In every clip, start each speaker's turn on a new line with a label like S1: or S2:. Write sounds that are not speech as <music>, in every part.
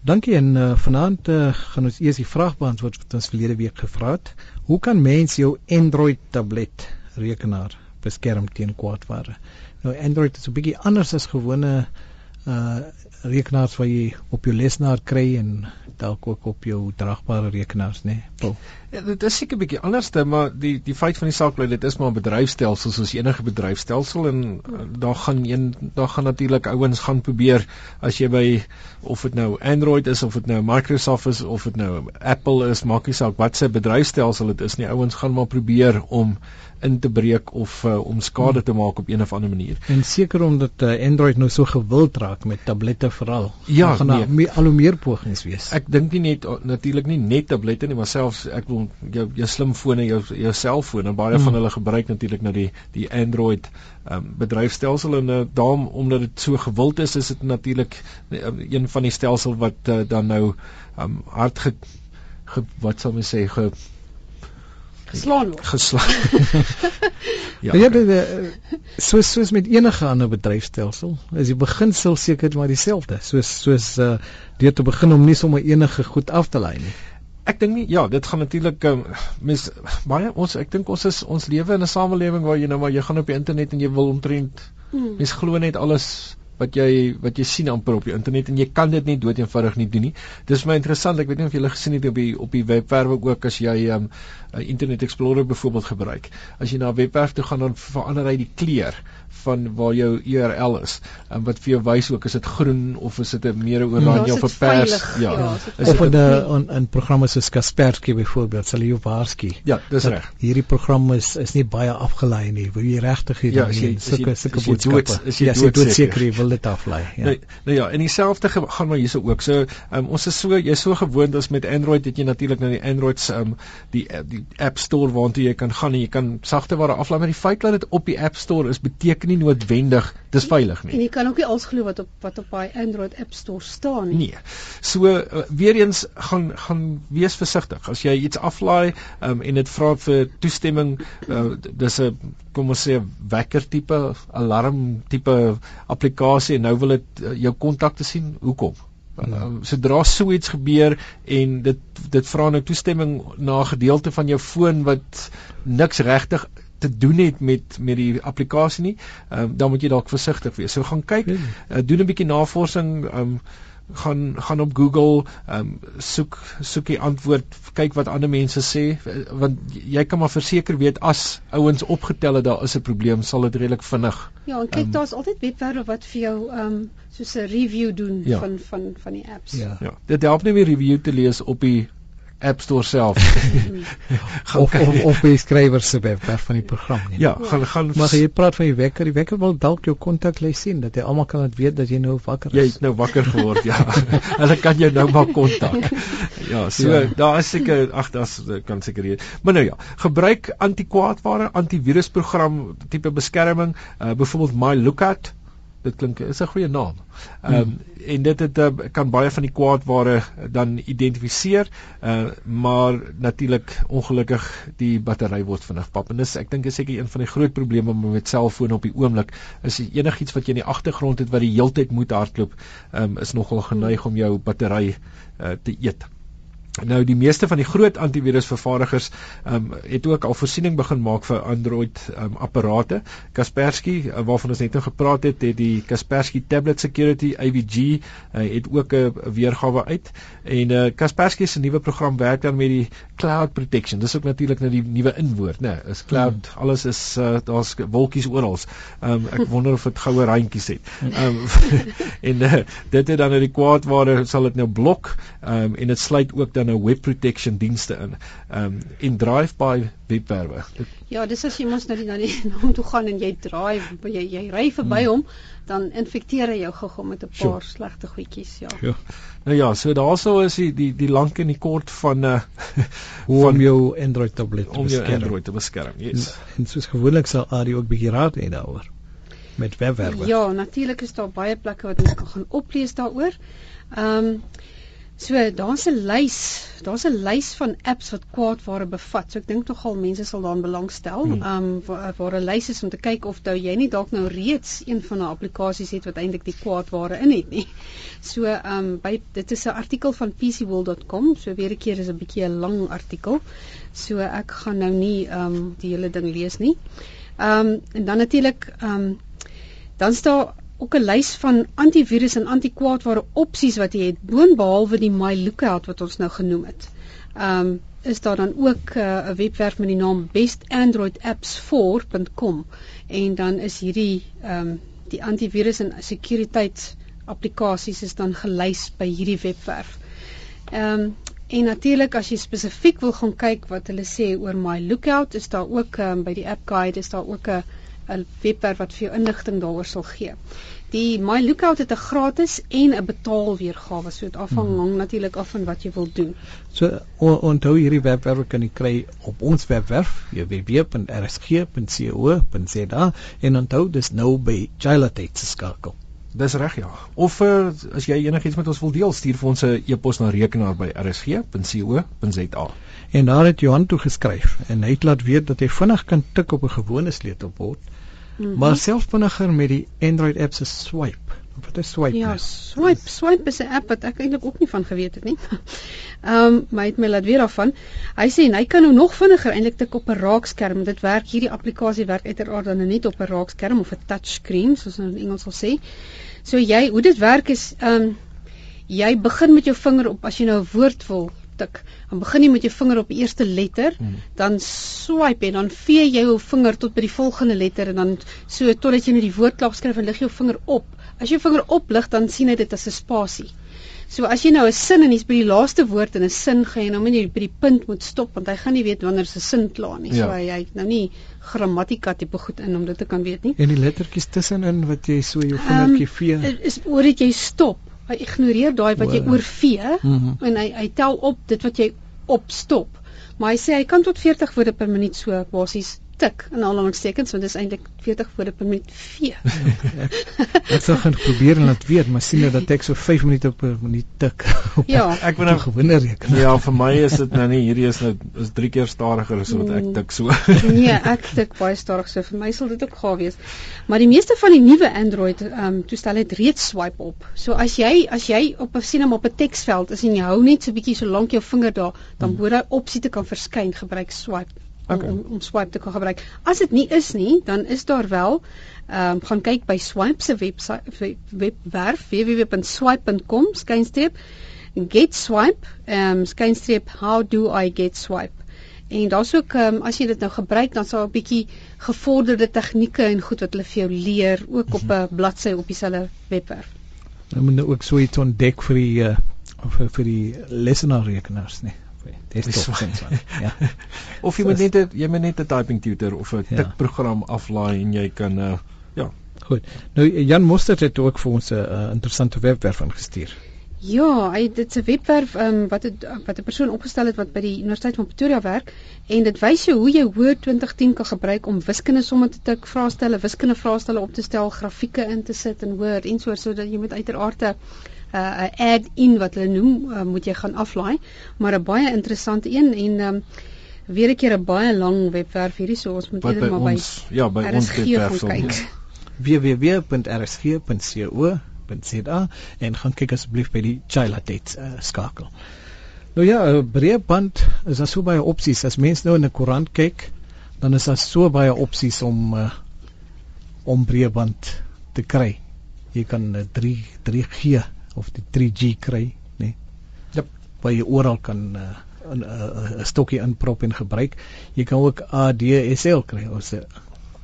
S1: Dankie en uh, vanaand uh, gaan ons eers die vraag beantwoord wat ons verlede week gevra het. Hoe kan mens jou Android tablet rekenaar beskerm teen kwaadware? Nou Android is 'n bietjie anders as gewone uh rekenaars wat jy op jou lesenaar kry en dalk ook op jou dragbare rekenaars, né? Nee?
S2: Ja, dit is seker 'n bietjie anderste, maar die die feit van die saak bly dit is maar 'n bedryfstelsel soos enige bedryfstelsel en uh, daar gaan een daar gaan natuurlik ouens gaan probeer as jy by of dit nou Android is of dit nou Microsoft is of dit nou Apple is, maak nie saak wat se bedryfstelsel dit is nie. Ouens gaan maar probeer om in te breek of uh, om skade te maak op een of ander manier.
S1: En seker omdat uh, Android nou so gewild raak met tablette veral.
S2: Ja, gaan
S1: nee. meer, al hoe meer pogings wees.
S2: Ek dink nie net natuurlik nie net tablette nie, maar selfs ek wil jou jou slimfone, jou jou selfoon en baie hmm. van hulle gebruik natuurlik nou die die Android um, bedryfstelsel en uh, daarom omdat dit so gewild is, is dit natuurlik uh, een van die stelsel wat uh, dan nou um, hard ge, ge wat sal mens sê ge
S3: geslaan word.
S2: Geslaan. <laughs>
S1: ja. Ja, dit soos soos met enige ander bedryfstelsel, is die beginsel seker maar dieselfde. Soos soos uh deur te begin om nie sommer enige goed af te lei nie.
S2: Ek dink nie ja, dit gaan natuurlik um, mens baie ons ek dink ons is ons lewe in 'n samelewing waar jy nou maar jy gaan op die internet en jy wil omtrent mm. mens glo net alles wat jy wat jy sien amper op die internet en jy kan dit net dood eenvoudig nie doen nie. Dis my interessant. Ek weet nie of julle gesien het op die op die webwerwe ook as jy um, Internet Explorer byvoorbeeld gebruik. As jy na 'n webwerf toe gaan dan verander hy die kleur van waar jou URL is. En wat vir jou wys ook is dit groen of is dit 'n meer oranje ja, of 'n pers?
S3: ja, ja
S1: is of 'n 'n program soos Kaspersky byvoorbeeld sal jy waarskei
S2: ja dis reg.
S1: hierdie program is is nie baie afgelei nie. Wil jy regtig hier
S2: ja, sulke
S1: sulke boodskappe
S2: is jy ja, dood
S1: seker jy wil dit aflei
S2: ja nou, nou ja en dieselfde gaan maar hierso ook so um, ons is so jy so gewoond as met Android het jy natuurlik nou die Androids um, die die App Store waartoe jy kan gaan en jy kan sagteware aflaai maar die feit dat dit op die App Store is beteken nie noodwendig dis veilig nie.
S3: En jy kan ook nie alles glo wat op wat op daai Android App Store staan nie.
S2: Nee. So uh, weer eens gaan gaan wees versigtig. As jy iets aflaai um, en dit vra vir toestemming, uh, dis 'n kom ons sê wekker tipe alarm tipe applikasie en nou wil dit uh, jou kontakte sien. Hoekom? Uh, sodra so iets gebeur en dit dit vra nou toestemming na 'n gedeelte van jou foon wat niks regtig te doen het met met die applikasie nie, um, dan moet jy dalk versigtig wees. So gaan kyk, uh, doen 'n bietjie navorsing, um, gaan gaan op Google, um, soek soek die antwoord, kyk wat ander mense sê, want jy kan maar verseker weet as ouens opgetel het daar is 'n probleem, sal dit redelik vinnig.
S3: Ja, en kyk um, daar's altyd webwerwe wat vir jou um soos 'n review doen ja. van van van die apps.
S2: Ja. ja. Dit help nie meer review te lees op die App Store self. <laughs>
S1: of of of by skrywer se webwerf van die program
S2: nie. Ja, gaan gaan
S1: Maar jy praat van die wekker, die wekker wil dalk jou kontaklys sien dat hy almal kan weet dat jy nou wakker is.
S2: Jy het nou wakker geword, ja. <laughs> Hulle kan jou nou maar kontak. <laughs> Ja, so ja. daar is seker ag, daar's kan seker hier. Maar nou ja, gebruik antikwaadware, antivirusprogram tipe beskerming, uh byvoorbeeld My Lookout dit klink is 'n goeie naam. Ehm um, hmm. en dit het uh, kan baie van die kwaadware dan identifiseer, uh, maar natuurlik ongelukkig die battery word vinnig pap en dis ek dink is seker een van die groot probleme met selfone op die oomblik is enigiets wat jy in die agtergrond het wat die heeltyd moet hardloop, ehm um, is nogal geneig om jou battery uh, te eet. Nou die meeste van die groot antivirusvervaardigers um, het ook al voorsiening begin maak vir Android um, apparate. Kaspersky uh, waarvan ons net nou gepraat het, het die Kaspersky Tablet Security AVG uh, het ook 'n uh, weergawe uit en uh, Kaspersky se nuwe program werk dan met die cloud protection. Dis ook natuurlik nou die nuwe inwoord, né? Nee, is cloud, hmm. alles is uh, daar's wolkies oral. Um, ek <laughs> wonder of dit goue randjies het. Um, <laughs> <laughs> en uh, dit het dan nou die kwaadware sal dit nou blok um, en dit sluit ook dan nou web protection dienste in. Ehm um, en drive-by webwerwe.
S3: Ja, dis as jy mos nou na die <laughs> hom toe gaan en jy draai, jy jy ry verby hmm. hom, dan infekteer hy jou gou-gou met 'n paar sure. slegte goedjies, ja. Ja.
S2: Nou ja, so daaroor is die die die lank en die kort van uh <laughs>
S1: hoe om jou Android tablet
S2: om jou Android te beskerm. Yes.
S1: En, en soos gewoonlik sal Ari ook bietjie raad hê daaroor met webwerwe.
S3: Ja, natuurlik is daar baie plekke wat jy kan gaan oplees daaroor. Ehm um, So daar's 'n lys, daar's 'n lys van apps wat kwaadware bevat. So ek dink nogal mense sal daaraan belangstel. Hmm. Um waar, waar 'n lys is om te kyk of jy nie dalk nou reeds een van die applikasies het wat eintlik die kwaadware in het nie. So um by dit is 'n artikel van pcworld.com. So weer 'n keer is 'n bietjie 'n lang artikel. So ek gaan nou nie um die hele ding lees nie. Um en dan natuurlik um dan staan ook 'n lys van antivirus en antikwaadware opsies wat jy het boonbehalwe die My Lookout wat ons nou genoem het. Um is daar dan ook uh, 'n uh, webwerf met die naam bestandroidapps4.com en dan is hierdie um die antivirus en sekuriteit applikasies is dan gelys by hierdie webwerf. Um en natuurlik as jy spesifiek wil gaan kyk wat hulle sê oor My Lookout is daar ook um, by die app guide is daar ook 'n 'n webwerf wat vir jou inligting daaroor sal gee. Die My Lookout het 'n gratis en 'n betaalweergawe, so dit afhang hmm. natuurlik af van wat jy wil doen.
S1: So onthou hierdie webwerf kan jy kry op ons webwerf www.rsg.co.za en onthou dis nou by Chilatate se skakel.
S2: Dis reg ja. Of uh, as jy enigiets met ons wil deel, stuur vir ons 'n e-pos na rekenaar by rsg.co.za.
S1: En daar het Johan toe geskryf en hy het laat weet dat hy vinnig kan tik op 'n gewone sleutelbord Mm -hmm. Maar selfs vinniger met die Android app se swipe. Wat is swipe?
S3: Ja, swipe, swipe is 'n app wat ek eintlik ook nie van geweet het nie. <laughs> Ehm, um, hy het my laat weet daarvan. Hy sê hy kan nou nog vinniger eintlik tik op 'n raakskerm. Dit werk hierdie applikasie werk uiteraard dan net op 'n raakskerm of 'n touchscreen soos ons in Engels sal sê. So jy, hoe dit werk is ehm um, jy begin met jou vinger op as jy nou 'n woord wil tik. Dan begin jy met jou vinger op die eerste letter, hmm. dan swipe en dan vee jy jou vinger tot by die volgende letter en dan so totdat jy net die woord klaar skryf en lig jou vinger op. As jy jou vinger oplig, dan sien hy dit as 'n spasie. So as jy nou 'n sin en jy's by die laaste woord in 'n sin gaan jy nou net by die punt moet stop want hy gaan nie weet wanneer 'n sin klaar nie. Ja. So hy hy nou nie grammatika tipe goed in om dit te kan weet nie.
S1: En die lettertjies tussenin wat jy so jou vingertjie um, vee.
S3: Is oor dit jy stop hy ignoreer daai wat jy oorvee mm -hmm. en hy hy tel op dit wat jy opstop. Maar hy sê hy kan tot 40 woorde per minuut so basies tik in aanhalingstekens want dit is eintlik 40 woorde per minuut vee. <laughs>
S1: Ek sou gaan probeer en laat weet, maar sien nou dat ek so 5 minute per minuut tik. <laughs>
S3: Ja,
S1: ek wil nou gewinne reken.
S2: Ja, vir my is dit nou nie hierdie is nou is 3 keer stadiger as wat ek mm. tik so. <laughs>
S3: nee, ek tik baie stadig so vir my sal dit ook gawe wees. Maar die meeste van die nuwe Android ehm um, toestelle het reeds swipe op. So as jy as jy op 'n sien hom op 'n teksveld is en jy hou net so bietjie so lank jou vinger daar, dan hmm. moet daai opsie te kan verskyn gebruik swipe okay. om, om swipe te kan gebruik. As dit nie is nie, dan is daar wel ehm um, gaan kyk by Swipe se webwerf webwerf www.swipe.com skynstreep get swipe ehm um, skynstreep how do I get swipe en daar's ook um, as jy dit nou gebruik dan sal 'n bietjie gevorderde tegnieke en goed wat hulle vir jou leer ook op 'n mhm. bladsy op dieselfde webwerf.
S1: Nou moet ook so iets ontdek vir die uh, vir, vir die lesenaarrekenaars nie desktop sensor. ja. <laughs>
S2: Of jy moet net jy moet net 'n typing tutor of 'n ja. tikprogram aflaai en jy kan uh, ja.
S1: Goed. Nou Jan Mostert het ook vir ons 'n uh, interessante webwerf ingestuur.
S3: Ja, hy dit 'n webwerf um, wat het, wat 'n persoon opgestel het wat by die Universiteit van Pretoria werk en dit wys jou hoe jy Word 2010 kan gebruik om wiskunde somme te tik, vraestelle, wiskunde vraestelle op te stel, grafieke in te sit in Word en so sodat jy met uiteraard 'n uh, add-in wat hulle noem, uh, moet jy gaan aflaai, maar 'n baie interessante een en um, weer 'n keer 'n baie lang webwerf hierdie so ons moet
S2: eerder maar by
S3: ja, by ons webwerf kyk.
S1: www.rsg.co.za en gaan kyk asseblief by die Chilatate uh, skakel. Nou ja, 'n breëband is daar so baie opsies. As mens nou in 'n koerant kyk, dan is daar so baie opsies om uh, om breëband te kry. Jy kan 'n uh, 3 3G of die 3G kry, nê. Nee. Ja, waar jy oral kan 'n uh, 'n uh, uh, stokkie inprop en gebruik. Jy kan ook ADSL kry, ons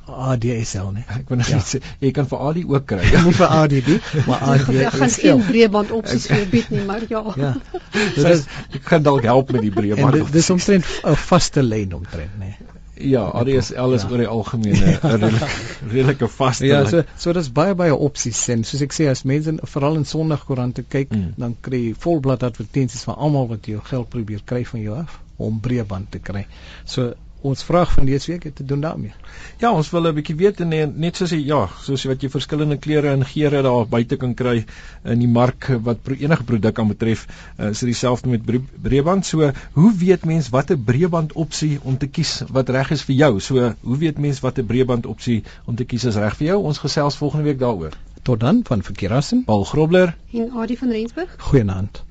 S1: ADSL nê.
S2: Ek wil net ja. sê jy kan vir AD ook kry. <laughs> <laughs>
S1: Ja, nie vir ADD, maar ADSL.
S3: Ek gaan geen breëband opsies vir bied nie, maar ja. Ja.
S2: Dit is ek kan dalk help met die breëband.
S1: Dit is omtrent 'n vaste lyn omtrent nê. Nee.
S2: Ja, ADSL is ja. oor die algemene <laughs> redelike vaste.
S1: Ja, so so daar's baie baie opsies en soos ek sê as mense veral in Sondagkoerante kyk, mm. dan kry jy volblad advertensies van almal wat jou geld probeer kry van jou af om breëband te kry. So ons vraag van dese week het te doen daarmee.
S2: Ja, ons wil 'n bietjie weet en net, net soos jy ja, soos wat jy verskillende kleure en geure daar buite kan kry in die mark wat pro, enige produk aan betref, uh, is dit dieselfde met breëband. So, hoe weet mens watter breëband opsie om te kies wat reg is vir jou? So, hoe weet mens watter breëband opsie om te kies is reg vir jou? Ons gesels volgende week daaroor.
S1: Tot dan van Verkeerassen,
S2: Paul Grobler
S3: en Adie van Rensburg.
S1: Goeienaand.